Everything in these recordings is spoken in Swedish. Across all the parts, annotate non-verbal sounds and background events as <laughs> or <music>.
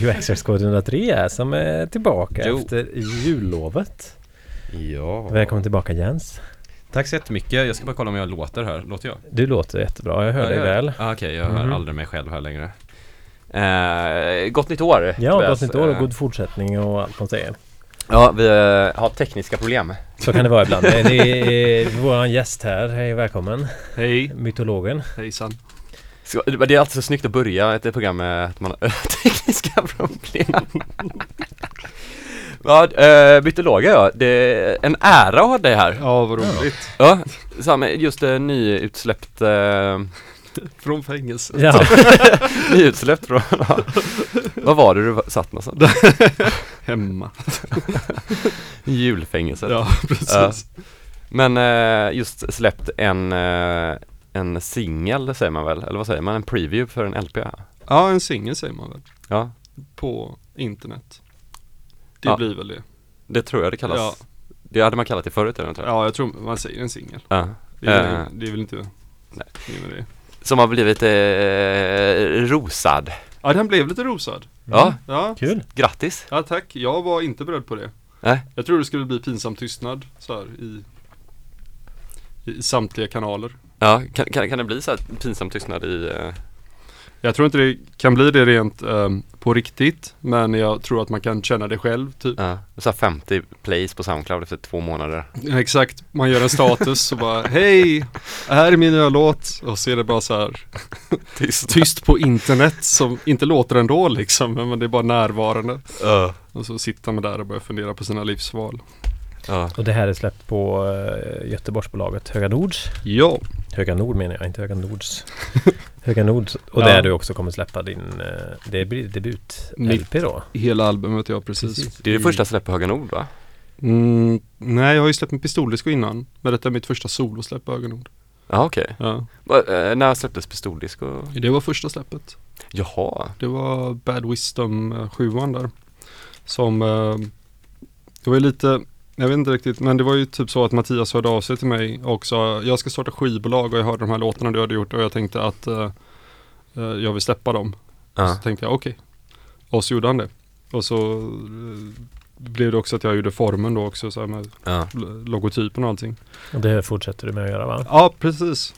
QXX 203 som är tillbaka Jo. efter jullovet. Ja. Välkommen tillbaka Jens. Tack så jättemycket. Jag ska bara kolla om jag låter här. Låter jag? Du låter jättebra, jag hör dig Ja, väl. Ah, Okej, jag Mhm. hör aldrig mig själv här längre. Eh, gott nytt år! Ja, Tobias. gott nytt år och Eh, god fortsättning och allt man säger. Ja, vi eh, har tekniska problem. Så kan det vara ibland. <laughs> Det är våran gäst här. Hej, välkommen. Hej, Mytologen. hejsan. Så, det är alltid så snyggt att börja ett program med att man har <laughs> tekniska problem. <laughs> ja, äh, mytologer ja. Det är en ära att ha dig här. Ja, vad roligt. Ja, samma, just uh, nyutsläppt uh, Från fängelse. Ja, <laughs> Nyutsläppt från, ja. Vad var det du satt någonstans? Hemma. Julfängelset. Ja, precis. Men eh, just släppt en, en singel säger man väl? Eller vad säger man? En preview för en LP? Ja, en singel säger man väl. Ja, På internet. Det Ja. blir väl det. det tror jag det kallas. Ja. Det hade man kallat det förut eller? Ja. Ja, jag tror man säger en singel. Ja. Det, är väl- det är väl inte Nej. det. Som har blivit eh, rosad. Ja, den blev lite rosad. Ja, Ja. kul. grattis! ja, tack. Jag var inte beredd på det. Nej. Jag tror det skulle bli pinsam tystnad så här i, i samtliga kanaler. Ja, kan, kan, kan det bli så här pinsam tystnad i eh, Jag tror inte det kan bli det rent ehm, på riktigt, men jag tror att man kan känna det själv, typ. ja, så här 50 plays på Soundcloud efter två månader? Ja, exakt, man gör en status och bara Hej, här är min nya låt och så är det bara så här <laughs> Tyst. tyst på internet som inte låter ändå liksom men det är bara närvarande. Ja. Och så sitter man där och börjar fundera på sina livsval. Ja. Och det här är släppt på uh, Göteborgsbolaget Höga Nords. Ja, Höga Nord menar jag, inte Höga Nords. <laughs> Höga Nords. Och Ja. där du också kommer släppa din, uh, det blir debut-LP då. hela albumet ja precis. Precis. Det är det första släpp på Höga Nord va? Mm, nej, jag har ju släppt en pistoldisco innan. Men detta är mitt första solosläpp på Ögonord. Ja okej. Ja. Va- eh, När släpptes Pistoldisco? Det var första släppet. Jaha. Det var Bad Wisdom eh, 7 där. Som, eh, det var ju lite, jag vet inte riktigt, men det var ju typ så att Mattias hörde av sig till mig och sa jag ska starta skivbolag och jag hörde de här låtarna du hade gjort och jag tänkte att eh, eh, jag vill släppa dem. Ja. Så tänkte jag okej. Och så gjorde han det. Och så eh, blev det också att jag gjorde formen då också så här med l- logotypen och allting. Och det fortsätter du med att göra va? Ja, precis.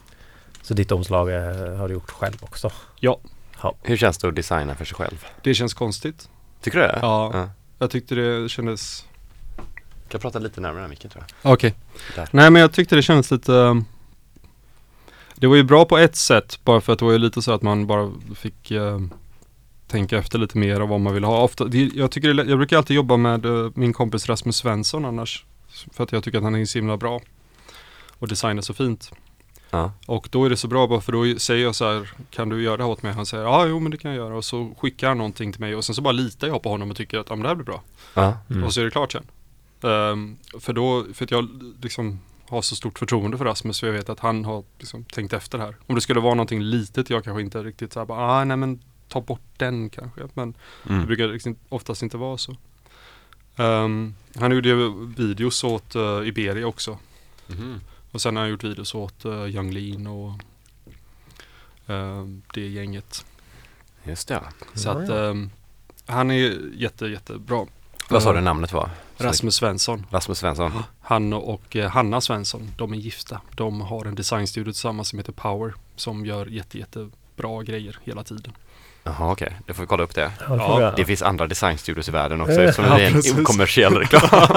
Så ditt omslag eh, har du gjort själv också? Ja. Ja. Hur känns det att designa för sig själv? Det känns konstigt. Tycker du det? Ja. ja. Jag tyckte det kändes Kan jag prata lite närmare micken tror jag? Okej. Där. Nej men jag tyckte det kändes lite um, Det var ju bra på ett sätt bara för att det var ju lite så att man bara fick um, tänka efter lite mer av vad man vill ha. Ofta, det, jag, tycker det, jag brukar alltid jobba med uh, min kompis Rasmus Svensson annars. För att jag tycker att han är så himla bra. Och designar så fint. Ja. Och då är det så bra bara för då säger jag så här Kan du göra det här åt mig? Han säger ja jo men det kan jag göra och så skickar han någonting till mig och sen så bara litar jag på honom och tycker att ja, men det här blir bra. Ja. Mm. Och så är det klart sen. Ehm, för då, för att jag liksom har så stort förtroende för Rasmus så jag vet att han har liksom tänkt efter här. Om det skulle vara någonting litet jag kanske inte riktigt såhär bara, ah, nej men ta bort den kanske. Men det Mm. brukar liksom oftast inte vara så. Ehm, han gjorde ju videos åt uh, Iberia också. Mhm. Och sen har han gjort videos åt uh, Young Lean och ehm, det gänget. Just det. Så Ja, att ja. ehm, han är jätte, jättebra. Vad sa du namnet var? Rasmus Svensson. Rasmus Svensson. Han och eh, Hanna Svensson, de är gifta. De har en designstudio tillsammans som heter Power som gör jätte, jättebra grejer hela tiden. Jaha okej, då får vi kolla upp det. Ja, Ja. Det finns andra designstudios i världen också Ja, eftersom det är en okommersiell reklam. <laughs>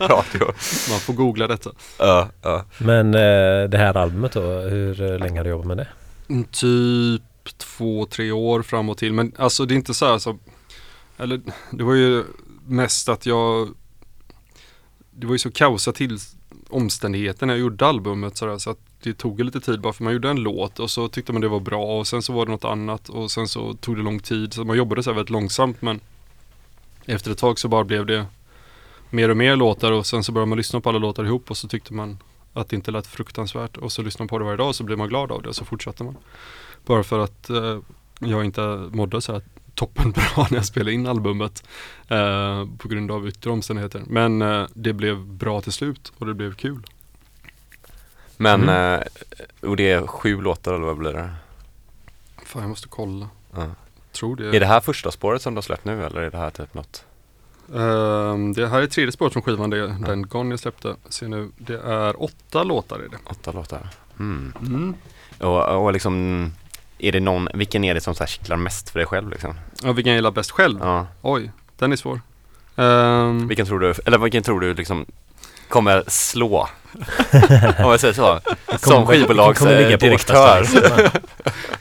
Radio. Man får googla detta. Ja, ja. Men eh, det här albumet då, hur eh, länge har du jobbat med det? Mm, Typ två, tre år fram och till. Men alltså det är inte så här så, eller det var ju mest att jag, det var ju så kaosa till omständigheter när jag gjorde albumet så, där, så att det tog lite tid bara för man gjorde en låt och så tyckte man det var bra och sen så var det något annat och sen så tog det lång tid så man jobbade så här väldigt långsamt men efter ett tag så bara blev det mer och mer låtar och sen så började man lyssna på alla låtar ihop och så tyckte man att det inte lät fruktansvärt och så lyssnade man på det varje dag och så blev man glad av det och så fortsatte man. Bara för att eh, jag inte mådde så här toppen bra <laughs> när jag spelade in albumet eh, på grund av yttre omständigheter. Men eh, det blev bra till slut och det blev kul. Men, Mm. eh, och det är sju låtar eller vad blir det? Fan jag måste kolla. Ja. tror det. Är det här första spåret som de släppt nu eller är det här typ något? Ehm, det här är tredje spåret från skivan, det, den gången jag släppte. Se nu, det är åtta låtar i det. Åtta låtar? Mm. Mm. Och, och liksom, är det någon, vilken är det som så här kittlar mest för dig själv liksom? Ja, vilken jag gillar bäst själv? Ja. Oj, den är svår. Ehm, Vilken tror du, eller vilken tror du liksom kommer slå? <laughs> Om jag säger så. Som skivbolagsdirektör. <laughs>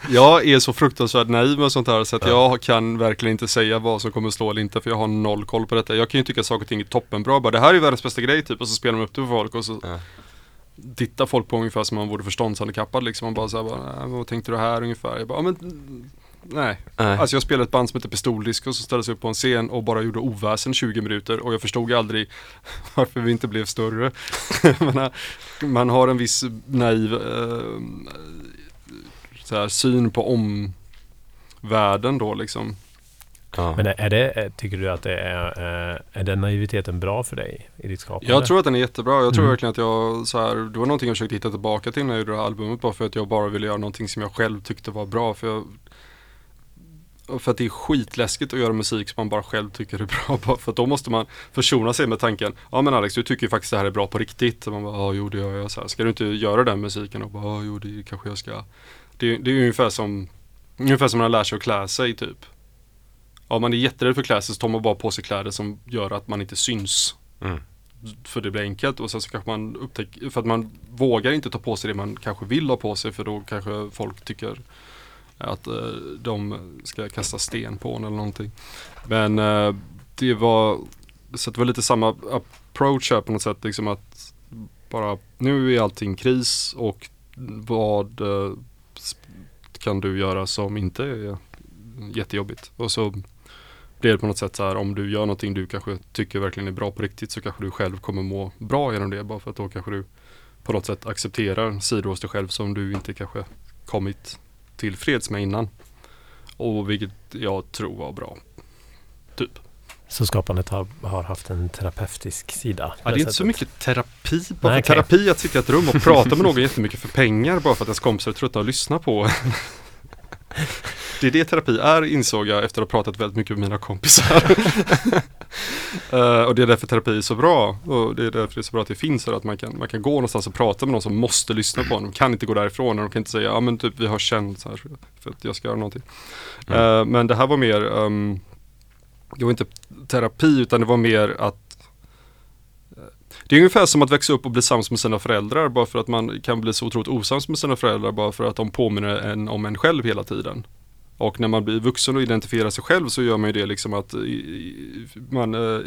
Jag är så fruktansvärt naiv med sånt här så att jag kan verkligen inte säga vad som kommer slå eller inte för jag har noll koll på detta. Jag kan ju tycka saker och ting är toppenbra. Bara det här är världens bästa grej typ och så spelar de upp det för folk och så Ja. Tittar folk på ungefär som man vore förståndshandikappad liksom. Man bara såhär, bara, "Äh, vad tänkte du här ungefär? Jag bara, "Ja, men nej. Nej. Alltså jag spelade ett band som heter Pistoldisk och så ställde sig upp på en scen och bara gjorde oväsen 20 minuter och jag förstod aldrig <laughs> varför vi inte blev större. <laughs> man, man har en viss naiv eh, här, syn på omvärlden då liksom. Ja. Men är det, tycker du att det är, eh, är den naiviteten bra för dig i ditt skapande? Jag tror att den är jättebra. Jag tror Mm. verkligen att jag så här, det var någonting jag försökte hitta tillbaka till när jag gjorde det här albumet bara för att jag bara ville göra någonting som jag själv tyckte var bra. För, jag, för att det är skitläskigt att göra musik som man bara själv tycker är <laughs> bra. Bara för då måste man försona sig med tanken, ja men Alex du tycker ju faktiskt det här är bra på riktigt. Och man bara, ja jo det gör jag. Så här, ska du inte göra den musiken? Och bara, ja jo det kanske jag ska. Det, det är ungefär som, ungefär som när man lär sig att klä sig typ. Ja man är jätterädd för att klä sig så tar man bara på sig kläder som gör att man inte syns Mm. för det blir enkelt och sen så kanske man upptäcker, för att man vågar inte ta på sig det man kanske vill ha på sig för då kanske folk tycker att eh, de ska kasta sten på en eller någonting. Men eh, det var, så det var lite samma approach här på något sätt liksom att bara nu är allting kris och vad eh, kan du göra som inte är jättejobbigt och så det på något sätt så här om du gör någonting du kanske tycker verkligen är bra på riktigt så kanske du själv kommer må bra genom det bara för att då kanske du på något sätt accepterar sidor hos dig själv som du inte kanske kommit tillfreds med innan. Och vilket jag tror var bra. Typ. Så skapandet har, har haft en terapeutisk sida? Ja, det är inte så mycket terapi. Bara Nej, för okej. terapi att sitta i ett rum och prata med <laughs> någon jättemycket för pengar bara för att ens kompisar är trötta att lyssna på. Det är det terapi är insåg jag efter att ha pratat väldigt mycket med mina kompisar. <laughs> Eh, och det är därför terapi är så bra. Och det är därför det är så bra att det finns här. Att man kan, man kan gå någonstans och prata med någon som måste lyssna på en. De kan inte gå därifrån och de kan inte säga ja men typ vi har känt så här för att jag ska göra någonting. Mm. Eh, men det här var mer, ehm, det var inte terapi utan det var mer att det är ungefär som att växa upp och bli sams med sina föräldrar bara för att man kan bli så otroligt osams med sina föräldrar bara för att de påminner en om en själv hela tiden. Och när man blir vuxen och identifierar sig själv så gör man ju det liksom att man eh,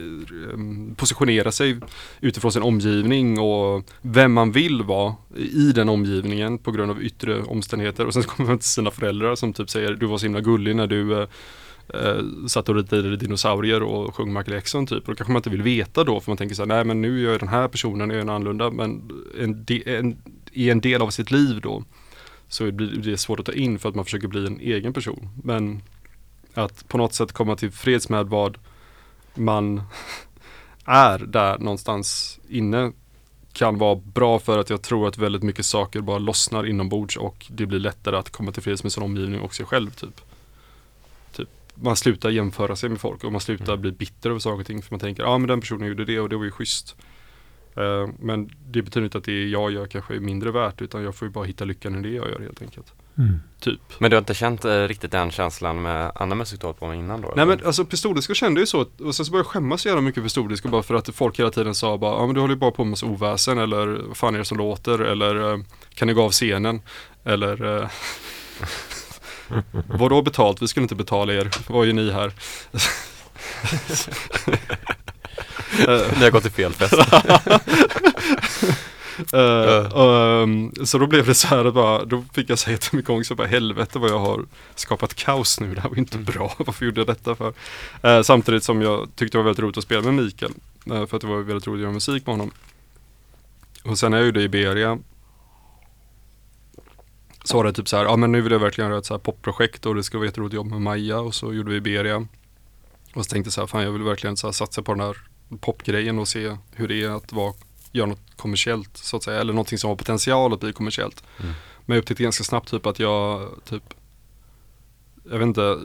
mm, positionerar sig utifrån sin omgivning och vem man vill vara i den omgivningen på grund av yttre omständigheter. Och sen kommer man till sina föräldrar som typ säger du var så himla gullig när du eh, eh, satt och ritade dinosaurier och sjöng Michael Jackson typ. Och då kanske man inte vill veta då för man tänker så här, nej men nu är jag den här personen, är jag en annorlunda. Men en, en, i en del av sitt liv då så blir det svårt att ta in för att man försöker bli en egen person. Men att på något sätt komma till freds med vad man <laughs> är där någonstans inne kan vara bra för att jag tror att väldigt mycket saker bara lossnar inombords och det blir lättare att komma till freds med sin omgivning och sig själv typ. Man slutar jämföra sig med folk och man slutar Mm. bli bitter över saker och ting för man tänker ja ah, men den personen gjorde det och det var ju schysst. Eh, men det betyder inte att det jag gör kanske är mindre värt utan jag får ju bara hitta lyckan i det jag gör helt enkelt. Mm. Typ. Men du har inte känt eh, riktigt den känslan med annan musik du hållit på med innan då? Nej eller? men alltså pistoldiskor kände ju så att- och sen så började jag skämmas så jävla mycket för pistoldiskor bara för att folk hela tiden sa bara ja men du håller ju bara på med massa oväsen eller vad fan är det som låter eller eh, kan ni gå av scenen eller eh, <laughs> Vadå betalt? Vi skulle inte betala er. Vad gör ni här? <laughs> Ni har gått till fel fest. <laughs> Eh, och, ehm, så då blev det så här, att bara, då fick jag säga till min så bara helvete vad jag har skapat kaos nu, det här var inte bra, <laughs> varför gjorde jag detta för? Eh, samtidigt som jag tyckte det var väldigt roligt att spela med Mikael, eh, för att det var väldigt roligt att göra musik med honom. Och sen när jag gjorde Iberia så var det typ så här, ja men nu vill jag verkligen göra ett så här popprojekt och det ska vara jätteroligt att jobba med Maja och så gjorde vi Iberia. Och så tänkte jag så här, fan jag vill verkligen så här satsa på den här popgrejen och se hur det är att vara, göra något kommersiellt så att säga, eller någonting som har potential att bli kommersiellt. Mm. Men jag upptäckte ganska snabbt typ att jag typ, jag vet inte,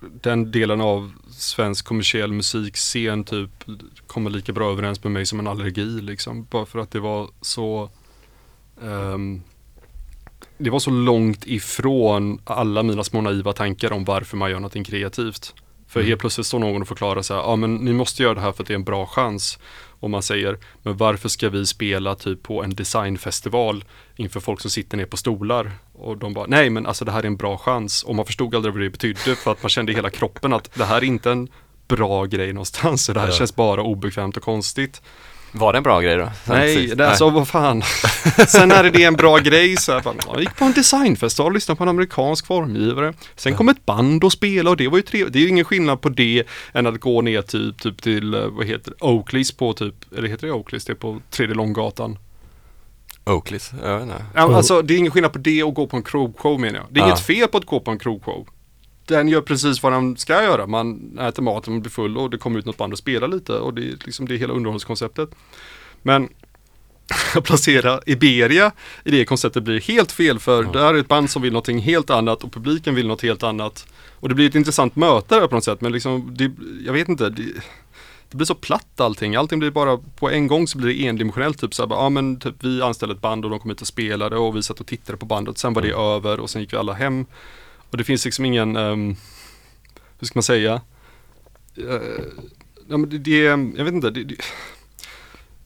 den delen av svensk kommersiell musikscen typ kommer lika bra överens med mig som en allergi liksom. Bara för att det var så ehm, Det var så långt ifrån alla mina små naiva tankar om varför man gör någonting kreativt. För Mm. helt plötsligt står någon och förklarar så här, ja men ni måste göra det här för att det är en bra chans. Och man säger, men varför ska vi spela typ på en designfestival inför folk som sitter ner på stolar? Och de bara, nej men alltså det här är en bra chans. Och man förstod aldrig vad det betydde för att man kände i hela kroppen att det här är inte en bra grej någonstans. Så det här Ja. känns bara obekvämt och konstigt. Var det en bra grej då? Nej, det alltså vad fan. Sen är det en bra grej så här, bara, jag gick på en designfestival och lyssnade på en amerikansk formgivare. Sen kom ett band och spelade och det var ju trevligt. Det är ju ingen skillnad på det än att gå ner typ, typ till, eh, vad heter det, Oakleys på typ, eller heter det Oakleys? Det är på tredje Långgatan. Oakleys, jag vet inte. Alltså det är ingen skillnad på det och gå på en krogshow menar jag. Det är Ja. inget fel på att gå på en krogshow. Den gör precis vad den ska göra. Man äter mat, man blir full och det kommer ut något band och spelar lite och det är liksom det är hela underhållskonceptet. Men <laughs> att placera Iberia i det konceptet blir helt fel för Ja. det här är ett band som vill någonting helt annat och publiken vill något helt annat. Och det blir ett intressant möte där på något sätt men liksom, det, jag vet inte. Det, det blir så platt allting. Allting blir bara på en gång så blir det endimensionellt. Typ såhär, ja men typ vi anställde ett band och de kom hit och spelade och vi satt och tittade på bandet. Sen var det över och sen gick vi alla hem. Och det finns liksom ingen, ehm, hur ska man säga? Eh, ja, men det, det, jag vet inte. Det, det,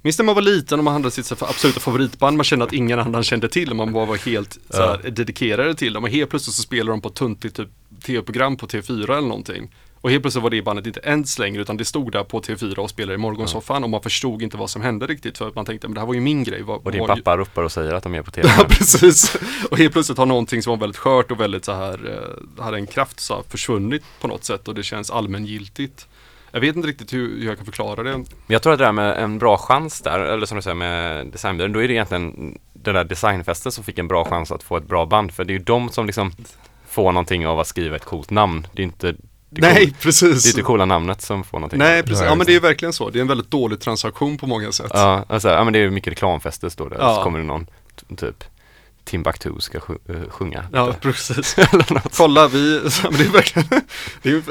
Minns när man var liten och man hade sitt så här absoluta favoritband man kände att ingen annan kände till och man bara var helt så här, dedikerade till dem och helt plötsligt så spelar de på ett tuntigt typ, tv-program på TV4 eller någonting. Och helt plötsligt var det bandet inte ens längre utan det stod där på TV4 och spelade i morgonsoffan och man förstod inte vad som hände riktigt för att man tänkte men det här var ju min grej. Vad, Och din vad- pappa ropar och säger att de är på tv. <laughs> Ja precis. Och helt plötsligt har någonting som var väldigt skört och väldigt så här, eh, hade en kraft så här, försvunnit på något sätt och det känns allmängiltigt. Jag vet inte riktigt hur, jag kan förklara det. Jag tror att det där med en bra chans där, eller som du säger med designbyrån, då är det egentligen den där designfesten som fick en bra chans att få ett bra band. För det är ju de som liksom får någonting av att skriva ett coolt namn. Det är inte Nej, cool, precis. det, är inte coola namnet som får någonting. Nej, precis. Ja, men det är verkligen så. Det är en väldigt dålig transaktion på många sätt. Ja, alltså, ja men det är mycket reklamfester står det. Ja. Så kommer det någon typ Timbuktu ska sj- eh, sjunga. Ja, precis. <laughs> Eller något. Kolla, vi, ja, <laughs> men det är verkligen, <laughs> det är ju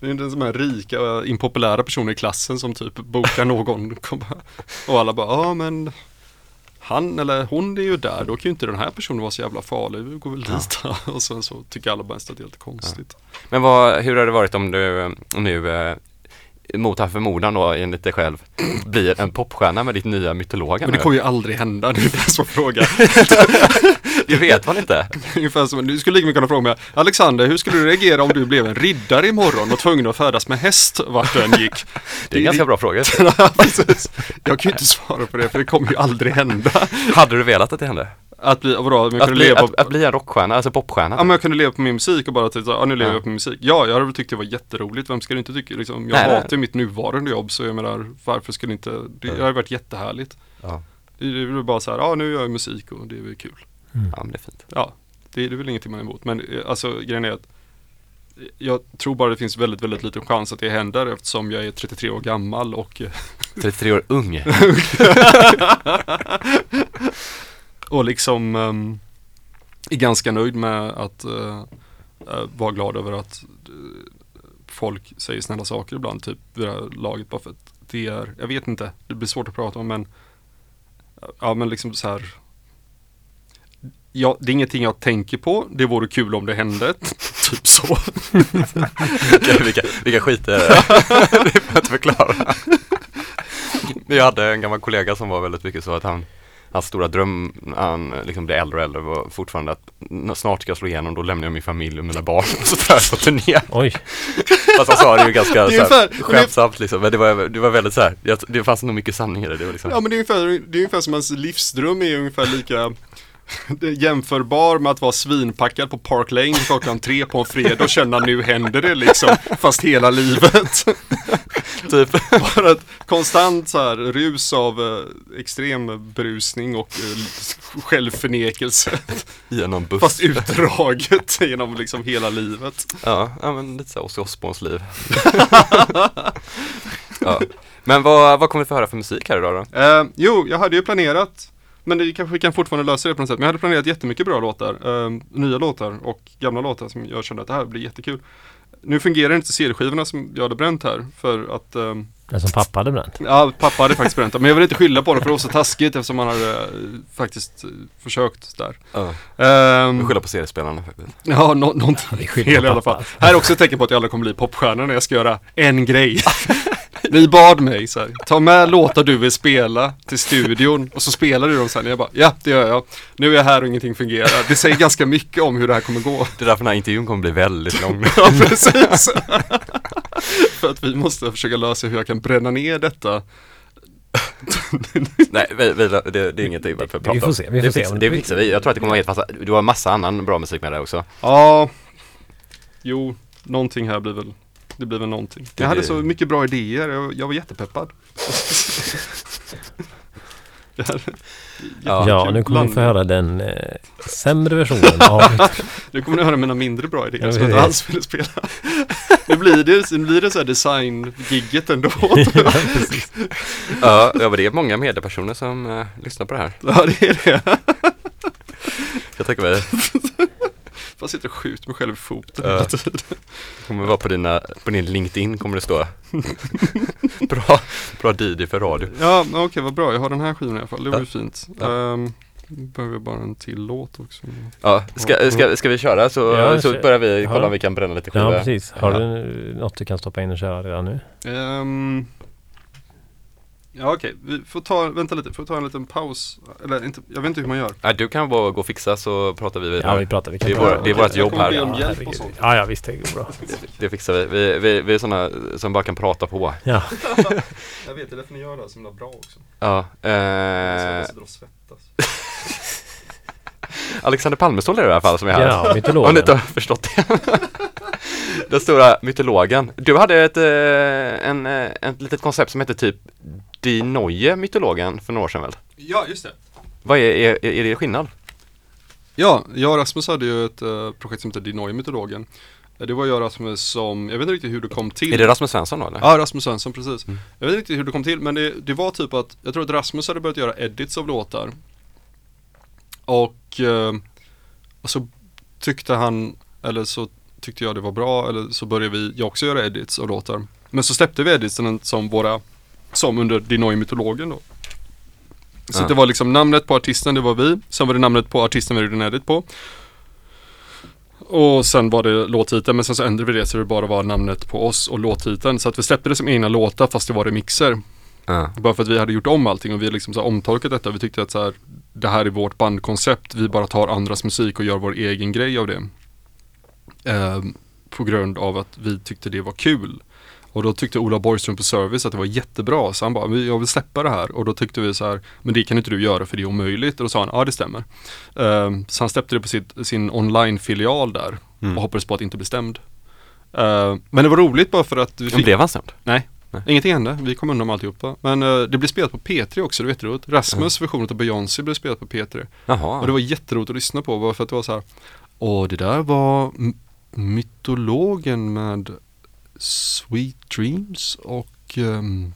det är den som är rika och impopulära personer i klassen som typ bokar någon och alla bara, ja men han eller hon är ju där, då kan ju inte den här personen vara så jävla farlig, vi går väl dit då. <laughs> Och sen så tycker alla bara att det är helt konstigt. Men vad, hur har det varit om du nu mot all förmodan då enligt dig själv blir en popstjärna med ditt nya mytologa Men det kommer ju aldrig hända, det är det som fråga. <laughs> Det vet man inte. <laughs> Ungefär som, du skulle lika mycket kunna fråga mig, Alexander, hur skulle du reagera om du blev en riddare imorgon och tvungen att färdas med häst vart du än gick? <laughs> Det är en ganska bra fråga. Jag kan ju inte svara på det för det kommer ju aldrig hända. Hade du velat att det hände? Att bli, vadå, Att kunde bli, leva att, att bli en rockstjärna, alltså popstjärna? Ja men jag kunde leva på min musik och bara tycka, ja nu lever Ja. jag på min musik. Ja, jag hade väl tyckt det var jätteroligt, vem skulle inte tycka, liksom, jag Nej, hatar ju mitt nuvarande jobb så jag menar, varför skulle inte, det, det hade varit jättehärligt. Ja. Det är väl bara så här, ja nu gör jag musik och det är väl kul. ja, men det är fint. Ja, det, det är väl ingenting man är emot. Men eh, alltså grejen är att jag tror bara det finns väldigt, väldigt liten chans att det händer eftersom jag är 33 år gammal och, eh, 33 år ung. <laughs> <laughs> <laughs> och liksom ehm, är ganska nöjd med att eh, eh, vara glad över att eh, folk säger snälla saker ibland, typ vid det här laget bara för att det är, jag vet inte, det blir svårt att prata om men ja men liksom så här Ja, det är ingenting jag tänker på, det vore kul om det hände, <laughs> typ så. vilka, vilka, vilka skit är det? <laughs> det får jag inte förklara. Jag hade en gammal kollega som var väldigt mycket så att han Hans stora dröm, när han liksom blev äldre och äldre var fortfarande att "N- snart ska jag slå igenom, då lämnar jag min familj och mina barn och så tar jag på turné. Oj, Fast han sa det ju ganska <laughs> Det skämtsamt liksom, men det var, det var väldigt så här, jag, det fanns nog mycket sanning i det. det var liksom, Ja men det är ungefär, det är ungefär som hans livsdröm är ungefär lika jämförbar med att vara svinpackad på Park Lane klockan tre på en fredag och känna nu händer det liksom, fast hela livet. <laughs> typ. Bara ett konstant så här rus av eh, extrem berusning och eh, självförnekelse. Genom buss. Fast utdraget genom liksom hela livet. Ja, ja men lite så Ozzy Osbournes liv. <laughs> ja. Men vad, vad kommer vi få höra för musik här idag då? Eh, jo, jag hade ju planerat Men det kanske vi kan fortfarande lösa det på något sätt. Men jag hade planerat jättemycket bra låtar. eh, nya låtar och gamla låtar som jag kände att det här blir jättekul. Nu fungerar inte CD-skivorna som jag hade bränt här för att ehm, Den som pappa hade bränt. Ja, pappa hade faktiskt bränt dem. Men jag vill inte skylla på dem för det var så taskigt eftersom han hade eh, faktiskt eh, försökt där. Ja. Ehm, Vi skyller på seriespelarna faktiskt. Ja, nå- någonting Vi skyller fel i alla fall. Här är också ett tecken på att jag aldrig kommer bli popstjärna när jag ska göra en grej. <laughs> Ni bad mig så här, ta med låtar du vill spela till studion och så spelar du dem sen. Jag bara, ja det gör jag. Nu är jag här och ingenting fungerar. Det säger ganska mycket om hur det här kommer gå. Det är därför den här intervjun kommer bli väldigt lång. <laughs> Ja, precis. <laughs> För att vi måste försöka lösa hur jag kan bränna ner detta. <laughs> Nej, vi, vi, det, det är ingenting för att prata Vi får om. se, vi får det, se fixar, om det fixar vi. Jag tror att det kommer vara helt. Du har massa annan bra musik med dig också. Ja, jo, någonting här blir väl, det blir väl någonting. Det Jag hade blir- så mycket bra idéer, jag, jag var jättepeppad. <laughs> Ja. Ja, nu kommer ni få höra den eh, sämre versionen av <laughs> Nu kommer ni höra mina mindre bra idéer Ja, som jag inte precis. alls ville spela. Nu blir det, nu blir det så här design-gigget ändå. <laughs> Ja, ja, men det är många mediepersoner som eh, lyssnar på det här. Ja, det är det. Jag tänker mig, Jag sitter och skjuter mig själv i foten hela tiden. det kommer vara på, dina, på din LinkedIn kommer det stå <laughs> Bra, bra DJ för radio. Ja, okej vad bra. Jag har den här skivan i alla fall. Det var ju Ja. fint. Ja. Um, behöver jag bara en till låt också. Ja, ska, ska, ska vi köra så, Ja, så börjar vi kolla Ja. om vi kan bränna lite skivor. Ja, precis. Har Ja. du något du kan stoppa in och köra redan nu? Ehm, ja okej, vi får ta, vänta lite, får ta en liten paus. Eller inte, jag vet inte hur man gör. Nej, du kan bara gå och fixa så pratar vi vidare. Ja, vi pratar. Vi kan Det är vår- det är vårt jobb här. Om Ja, hjälp och sånt. Ja, ja, visst. Det går bra. Det fixar vi. Vi, vi, vi är sådana som bara kan prata på. Ja, <laughs> Jag vet, det är därför ni gör det här så himla bra också. Ja, eh, Jag svettas. <laughs> Alexander Palmestål är det i alla fall som är här. ja Om mytologen. ni inte har förstått det. <laughs> Den stora mytologen. Du hade ett, eh, en, eh, ett litet koncept som hette typ Die Neue mytologen för några år sedan väl? Ja, just det. Vad är, är, är det skillnad? Ja, jag och Rasmus hade ju ett eh, projekt som heter Dinoy mytologen. Eh, Det var jag och Rasmus som, jag vet inte riktigt hur det kom till. Är det Rasmus Svensson då eller? Ja, Rasmus Svensson, precis. Mm. Jag vet inte riktigt hur det kom till, men det, det var typ att, jag tror att Rasmus hade börjat göra edits av låtar. Och, eh, och så tyckte han, eller så tyckte jag det var bra, eller så började vi, jag också göra edits av låtar. Men så släppte vi editsen som våra, som under Dinoy mytologen då. Så Ja. det var liksom namnet på artisten, det var vi. Sen var det namnet på artisten vi gjorde en edit på. Och sen var det låttiteln, men sen så ändrade vi det så det bara var namnet på oss och låttiteln. Så att vi släppte det som egna låtar fast det var remixer. Ja. Bara för att vi hade gjort om allting och vi liksom så omtolkat detta. Vi tyckte att så här, det här är vårt bandkoncept. Vi bara tar andras musik och gör vår egen grej av det. Ehm, på grund av att vi tyckte det var kul. Och då tyckte Ola Borgström på Service att det var jättebra. Så han bara, "Men jag vill släppa det här. Och då tyckte vi så här, men det kan inte du göra för det är omöjligt. Och då sa han, ja det stämmer. Ehm, så han släppte det på sitt, sin online-filial där. Mm. Och hoppades på att inte bli stämd. Ehm, men det var roligt bara för att vi Men fick blev han stämd? Nej, Nej. ingenting hände. Vi kom undan med alltihopa. Men eh, det blev spelat på P3 också, det var jätteroligt. Rasmus version av Beyoncé blev spelat på P3. Jaha. Och det var jätteroligt att lyssna på, bara för att det var så här. Och det där var mytologen med Sweet Dreams och ehm,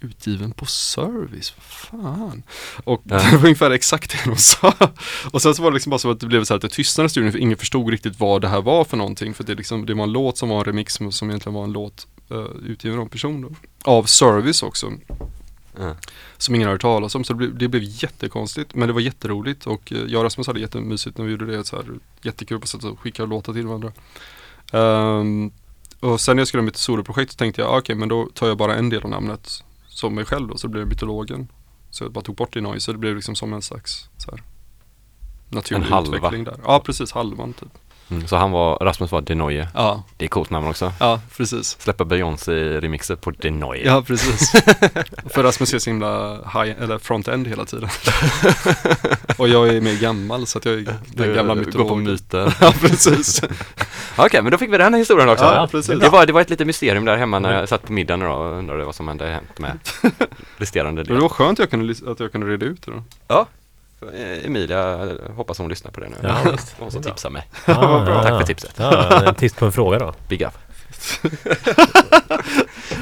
utgiven på Service. Vad fan. Och Ja. <laughs> det var ungefär exakt det de sa. Och sen så var det liksom bara så att det blev så här att det tystnade i studion för ingen förstod riktigt vad det här var för någonting. För det, liksom, det var en låt som var en remix som, egentligen var en låt uh, utgiven av en person då. Av Service också. Ja. Som ingen har hört talas om. Så det blev, det blev jättekonstigt. Men det var jätteroligt. Och eh, jag och Rasmus hade jättemysigt när vi gjorde det. Så här, jättekul på sätt att skicka låtar till varandra. Ehm, och sen när jag skulle ha mitt soloprojekt så tänkte jag, ah, okej men då tar jag bara en del av namnet som mig själv då, så det blev mytologen. Så jag bara tog bort det noise, så det blev liksom som en slags så här, naturlig En halva. utveckling där. Ja precis, halvan typ. Mm, så han var, Rasmus var Die Neue. Ja, Det är coolt namn också. ja precis. Släppa Beyoncé-remixer på Die Neue. Ja precis. <laughs> För Rasmus är så himla high, eller front-end hela tiden. <laughs> och jag är mer gammal så att jag är den gamla går på mytologen. myter. <laughs> Ja precis. Okej, men då fick vi den historien också. Ja, precis. Det var, det var ett litet mysterium där hemma när jag satt på middagen och undrade vad som hade hänt med resterande Men det del. var skönt att jag kunde, att jag kunde reda ut det då. Ja, Emilia, eh, hoppas hon lyssnar på det nu. Ja, visst. Hon som tipsar mig. Ja, <laughs> Tack för tipset. Ja, en tips på en fråga då. Big up. <laughs>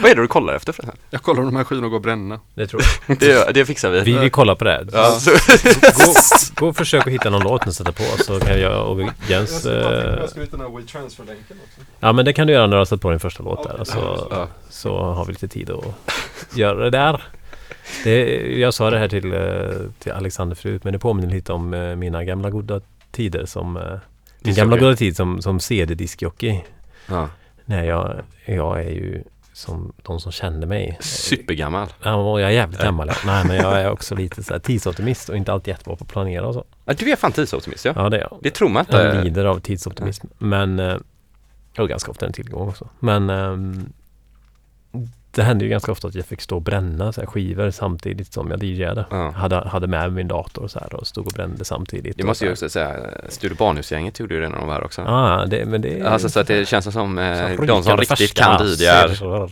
Vad är det du kollar efter förresten? Jag kollar om de här skivorna går att bränna. Det tror jag. <laughs> Det, det fixar vi. Vi, vi kollar på det. Ja, så, Gå, gå och försök att hitta någon låt att sätta på så kan jag och Jens... Eh, hitta den här WeTransfer-länken också. ja men det kan du göra när du har satt på din första låt där. Så, så har vi lite tid att göra det där. Det, jag sa det här till, eh, till Alexander förut men det påminner lite om eh, mina gamla goda tider som... eh, Min gamla goda tid som, som CD-diskjockey. ja. Nej, jag, jag är ju som de som känner mig. Supergammal. Ja, jag är jävligt gammal. Nej, men jag är också lite så här tidsoptimist och inte alltid jättebra på att planera och så. Ja, du är fan tidsoptimist ja. Ja, det är jag. Det tror man Jag inte. lider av tidsoptimism. Men, och ganska ofta en tillgång också. Men ehm, det hände ju ganska ofta att jag fick stå och bränna så här skivor samtidigt som jag DJade. Ja. Hade, hade med min dator och så här och stod och brände samtidigt. Det måste ju också säga, Studio Barnhus-gänget gjorde ju det när de var här också. Ja, det, men det är... Alltså så att det känns som eh, de som riktigt kan DJ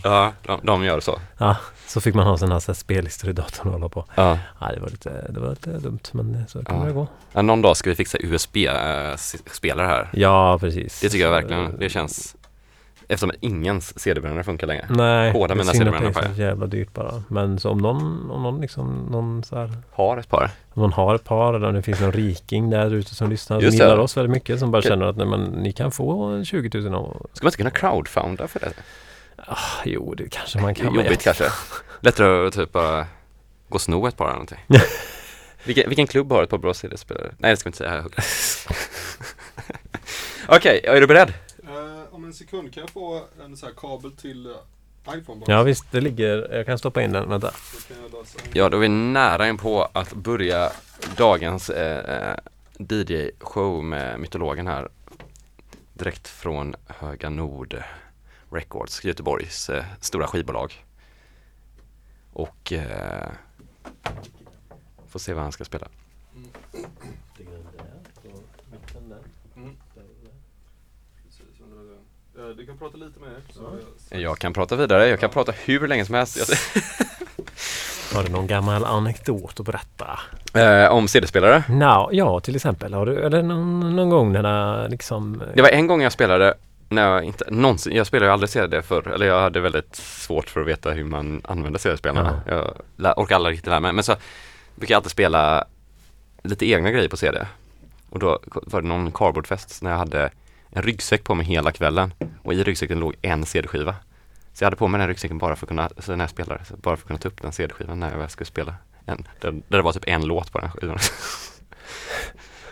ja, de, de gör så. Ja, så fick man ha sådana här, spellistor i datorn och hålla på. Ja. Ja, det var lite, det var lite dumt men så kan Ja. det gå. Ja, någon dag ska vi fixa USB-spelare här. Ja, precis. Det tycker jag verkligen, det känns Eftersom ingens CD-brännare funkar längre. Nej, Båda mina CD-brännare har så jävla dyrt bara. Men så om någon, om någon liksom, någon så här, Har ett par. om någon har ett par eller om det finns någon riking där ute som lyssnar, som det. gillar oss väldigt mycket, som bara Okej. känner att nej, men, ni kan få 20 000 och, Ska man inte kunna crowdfunda för det? ah, jo det kanske man kan. men Jobbigt kanske. <laughs> Lättare att typ bara gå och sno ett par eller någonting. vilken, vilken klubb har ett par bra CD-spelare? Nej det ska vi inte säga här högt. <laughs> Okej, är du beredd? Om en sekund kan jag få en så här kabel till iPhone Ja visst, det ligger, jag kan stoppa in den, vänta. Ja, då är vi nära in på att börja dagens eh, DJ-show med mytologen här. Direkt från Höga Nord Records, Göteborgs eh, stora skivbolag. Och eh, får se vad han ska spela. Precis, under den. Eh, Du kan prata lite med så Jag kan prata vidare, jag kan prata hur länge som helst. <laughs> Har du någon gammal anekdot att berätta? Eh, om CD-spelare. Nå, ja, till exempel. Har du, eller någon, någon gång när det liksom... Det var en gång jag spelade när jag inte, någonsin, jag spelade ju aldrig CD förr, eller jag hade väldigt svårt för att veta hur man använder CD-spelarna. Jag lä- orkade aldrig riktigt lära mig, men så brukar jag alltid spela lite egna grejer på CD. Och då var det någon cardboardfest när jag hade en ryggsäck på mig hela kvällen och i ryggsäcken låg en CD-skiva. Så jag hade på mig den ryggsäcken bara för att kunna, så när jag spelade, bara för att kunna ta upp den CD-skivan när jag skulle spela. En, där, där det var typ en låt på den skivan.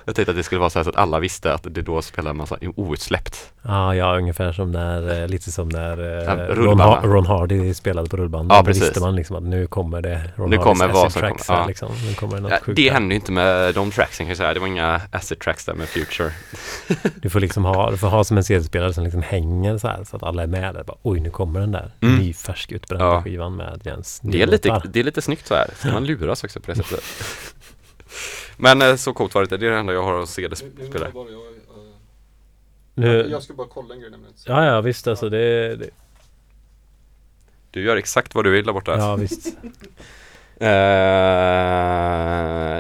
Jag tänkte att det skulle vara så här så att alla visste att det då spelade en massa outsläppt. Ja, ja, ungefär som när, eh, lite som när eh, Ron, va? Ron Hardy spelade på rullband. Ja, Då precis. visste man liksom att nu kommer det Ron Nu Hardys kommer acid tracks kommer, ja. liksom. Nu kommer det Ja, det hände inte med de tracksen kan jag säga. Det var inga acid tracks där med Future. <laughs> Du får liksom ha, du får ha som en CD-spelare som liksom hänger så här så att alla är med där. Bara, Oj, nu kommer den där Mm. nyfärsk utbrända Ja. skivan med Jens Det är, lite, det är lite snyggt så här. Ska man luras också på det sättet. <laughs> <laughs> Men eh, så coolt var det inte. Det är det enda jag har att se det spela. eh, Nu, jag ska bara kolla en grej nämligen. ja, ja, visst alltså det, det Du gör exakt vad du vill där borta. ja visst. <laughs> Eh,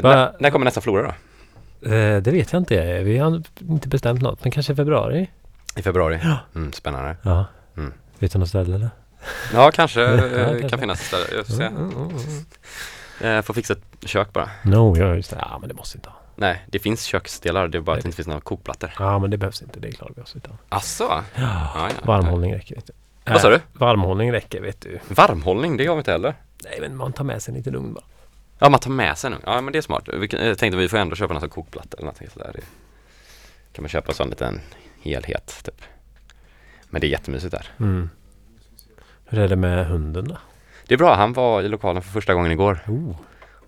när, när kommer nästa flora då? Eh, det vet jag inte. Vi har inte bestämt något, men kanske i februari? I februari? Mm, spännande. Ja. Mm. Vet du något ställe eller? Ja, kanske <laughs> Ja, kanske. kan finnas ett ställe. Jag får se. Mm, mm, mm. Eh, får fixa ett kök bara. No, ja just det. Ja, men det måste inte ha. Nej, det finns köksdelar. Det är bara att det inte finns några kokplattor. Ja, men det behövs inte. Det klarar vi oss utan. Asså? Ja, Ja, ja. varmhållning räcker vet du. Vad sa du? Äh, Varmhållning räcker vet du. Varmhållning, det har vi inte heller. Nej, men man tar med sig en liten ugn bara. Ja, man tar med sig nu. Ja, men det är smart. Vi Jag tänkte vi får ändå köpa någon sån kokplatta eller någonting sådär. Det kan man köpa en sån liten helhet typ. Men det är jättemysigt där. Mm. Hur är det med hunden då? Det är bra, han var i lokalen för första gången igår Oh.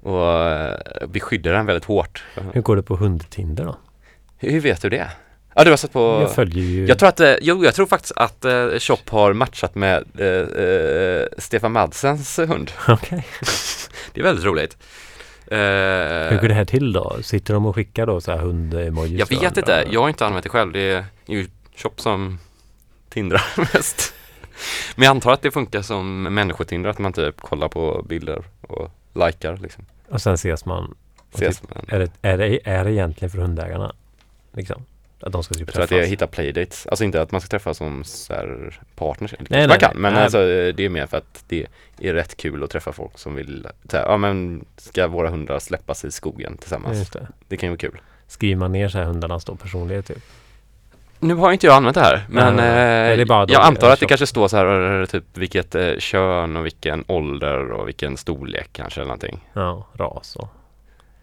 och eh, beskyddade den väldigt hårt. Hur går det på hundtinder då? Hur vet du det? Ja, du har sett på... Jag följer ju... Jag tror att, eh, jo, jag tror faktiskt att eh, Shop har matchat med eh, eh, Stefan Madsens hund. <laughs> Okej. <laughs> Det är väldigt roligt. Eh, Hur går det här till då? Sitter de och skickar då så här hund-emojis? Jag vet inte, jag har inte använt det själv. Det är ju Shop som tindrar <laughs> mest. Men jag antar att det funkar som människotindrar, att man typ kollar på bilder och likar liksom. Och sen ses man. Ses typ, man. är, det, är, det, är det egentligen för hundägarna? Liksom? Att de ska typ Jag tror att träffas. det är hitta playdates. Alltså inte att man ska träffas som så här, partners. Det Nej, man nej, kan. nej. Men Nej. alltså det är mer för att det är rätt kul att träffa folk som vill, så här, ja men ska våra hundar släppas i skogen tillsammans? det. Det kan ju vara kul. Skriver man ner så här hundarnas då personlighet typ? Nu har inte jag använt det här men nej. eh, Det jag antar att det kanske står så här eh, typ vilket eh, kön och vilken ålder och vilken storlek kanske eller någonting. Ja, ras och...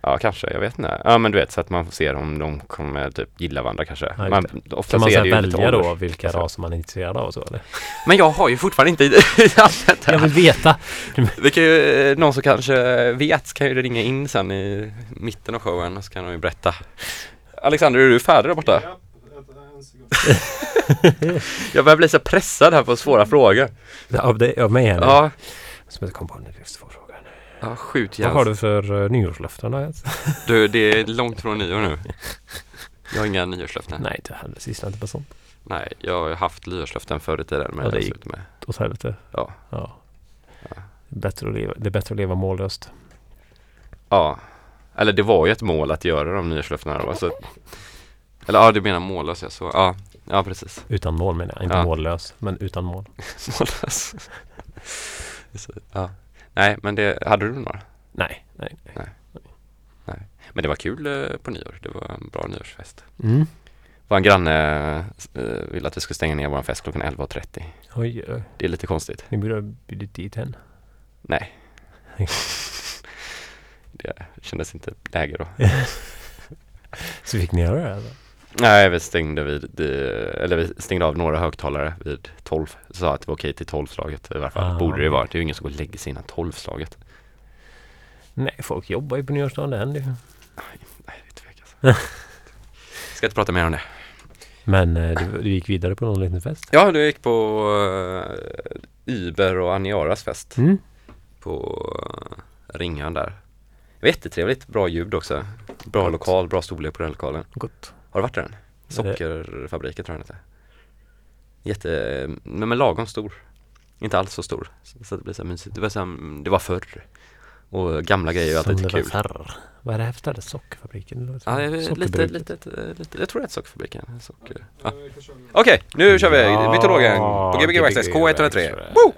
Ja kanske, jag vet inte. Ja men du vet så att man får se om de kommer typ gilla varandra kanske. Ja, man, ofta Kan man det lite välja då vilka alltså. raser man är intresserad av och så eller? Men jag har ju fortfarande inte <laughs> använt det Jag vill veta! Vi kan ju, eh, någon som kanske vet kan ju ringa in sen i mitten av showen och så kan de ju berätta. Alexander, är du färdig där borta? <laughs> Jag börjar bli så pressad här på svåra frågor. Av, det, av mig här nu? Ja, Som jag kom på en livsvår fråga nu. ja skjut Vad har du för uh, nyårslöften Jens? <laughs> Du, det är långt från nyår nu. Jag har inga nyårslöften. Nej, inte heller. Sysslar inte på sånt. Nej, jag har haft nyårslöften förr i tiden men Ja, det gick- med. Åt helvete. Ja. ja. Ja. Det, är bättre att leva, det är bättre att leva mållöst. Ja. Eller det var ju ett mål att göra de nyårslöftena då. Så, eller ja, du menar mållös ja. Så, ja. Ja, precis. Utan mål menar jag. Inte Ja. mållös, men utan mål. <laughs> Mållös. Så, ja. Nej, men det, hade du några? Nej, nej. Men det var kul eh, på nyår. Det var en bra nyårsfest. Mm. Vår granne eh, ville att vi skulle stänga ner vår fest klockan 11.30. Oj, oj. Det är lite konstigt. Ni borde ha bjudit dit hen. Nej. <laughs> det kändes inte läge då. <laughs> Så fick ni göra det alltså? Nej, vi stängde vid, eller vi stängde av några högtalare vid 12. Sa att det var okej till 12-slaget i alla fall. Ah. Borde det vara. Det är ju ingen som går och lägger sig innan 12-slaget. Nej, folk jobbar ju på nyårsdagen. Det händer ju. Nej, det är tvek alltså. <laughs> Ska inte prata mer om det. Men eh, du, du gick vidare på någon liten fest? Ja, du gick på uh, Uber och Aniaras fest Mm. på uh, Ringön där. Det var jättetrevligt, bra ljud också. Bra Gott. lokal, bra storlek på den lokalen. Gott. Har du varit där än? Sockerfabriken tror jag den heter. Jätte, men, men lagom stor. Inte alls så stor. Så, det blir så mysigt. Det var, så här, det var förr. Och gamla grejer är alltid lite kul. förr. Vad är det här för ställe? Sockerfabriken? Ja, lite, sockerbruk. lite, lite, jag tror det är sockerfabriken. Socker. Ja. Okej, nu kör vi Mytologen på Gbg Access K103. Woo!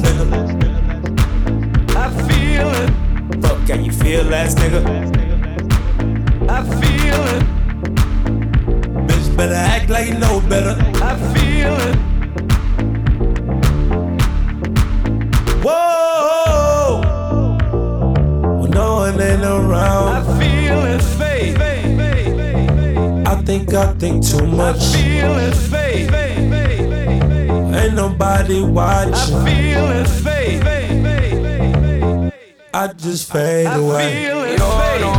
nigga. I feel it. Fuck, you feel nigga? I feel it. Bitch, better act like you know better. I feel it. Whoa. When no one ain't around. I feel it, faith. I think I think too much. I feel it, faith ain't nobody watching. I feel it fade. I just fade away. I feel it fade.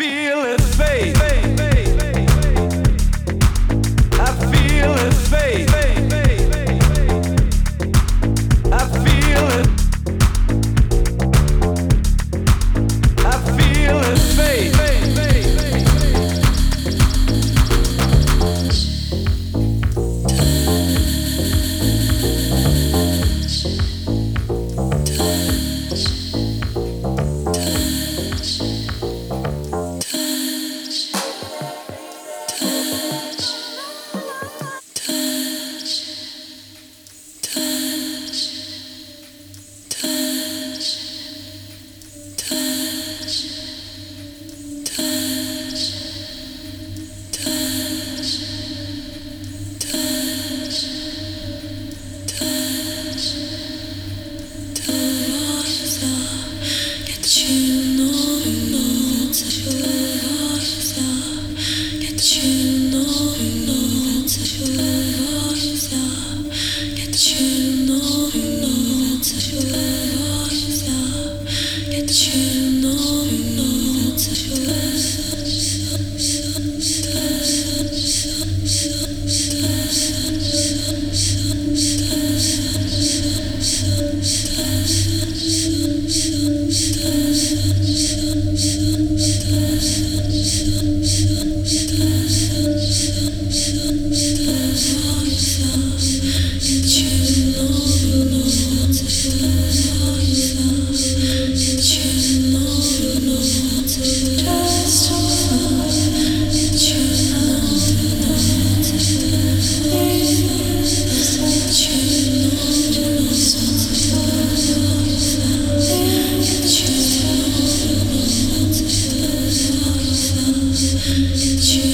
feeling fade. 去。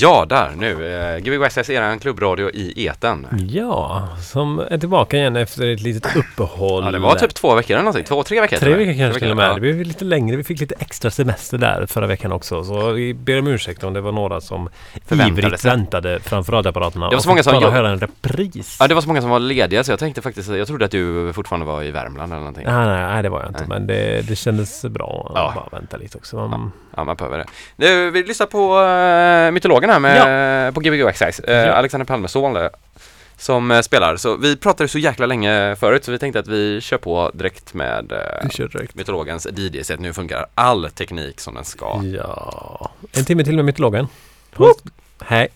Ja, där nu. Eh, Eh, Gbg är en klubbradio i eten. Ja, som är tillbaka igen efter ett litet uppehåll. Ja, det var typ två veckor eller någonting. Två, tre veckor. Tre veckor kanske till och med. Ja. Det blev lite längre. Vi fick lite extra semester där förra veckan också. Så vi ber om ursäkt om det var några som ivrigt sig. väntade framför radioapparaterna. Det var så många som jobb- höra en repris. Ja, det var så många som var lediga så jag tänkte faktiskt, jag trodde att du fortfarande var i Värmland eller någonting. Nej, nej, nej, det var jag inte. Nej. Men det, det kändes bra att Ja. bara vänta lite också. Man, Ja, man behöver det. Nu, vi lyssnar på uh, mytologen här med, på Gbg Access. Uh, Ja. Alexander Palmes son eh, som eh, spelar. Så vi pratade så jäkla länge förut så vi tänkte att vi kör på direkt med eh, direkt. mytologens DJ-set. Nu funkar all teknik som den ska. Ja, en timme till med mytologen. Hej.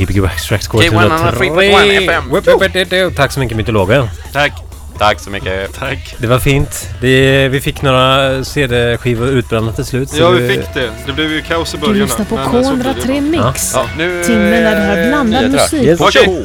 GPG Extract Score 103. Tack så mycket mytologen. Tack. Tack så mycket. Tack. Det var fint. Det, vi fick några CD-skivor utbrända till slut. Ja, vi fick det. Det blev ju kaos i början. Du lyssnar på K103 Mix. Ja. Ja, nu, Timmen när du hör blandad musik. Yes. Okej,